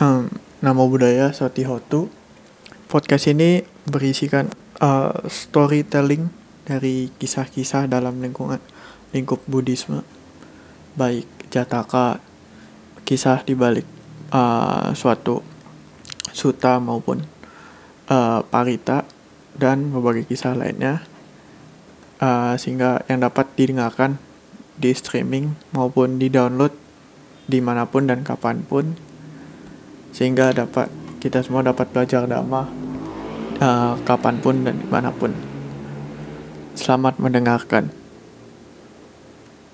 um, nama budaya Sotihotu. Podcast ini berisikan uh, storytelling dari kisah-kisah dalam lingkungan lingkup Buddhisme, baik Jataka, kisah di balik uh, suatu suta maupun uh, parita dan berbagai kisah lainnya uh, sehingga yang dapat didengarkan di streaming maupun di download di mana pun dan kapan pun sehingga dapat kita semua dapat belajar dhamma uh, kapan pun dan di mana pun. Selamat mendengarkan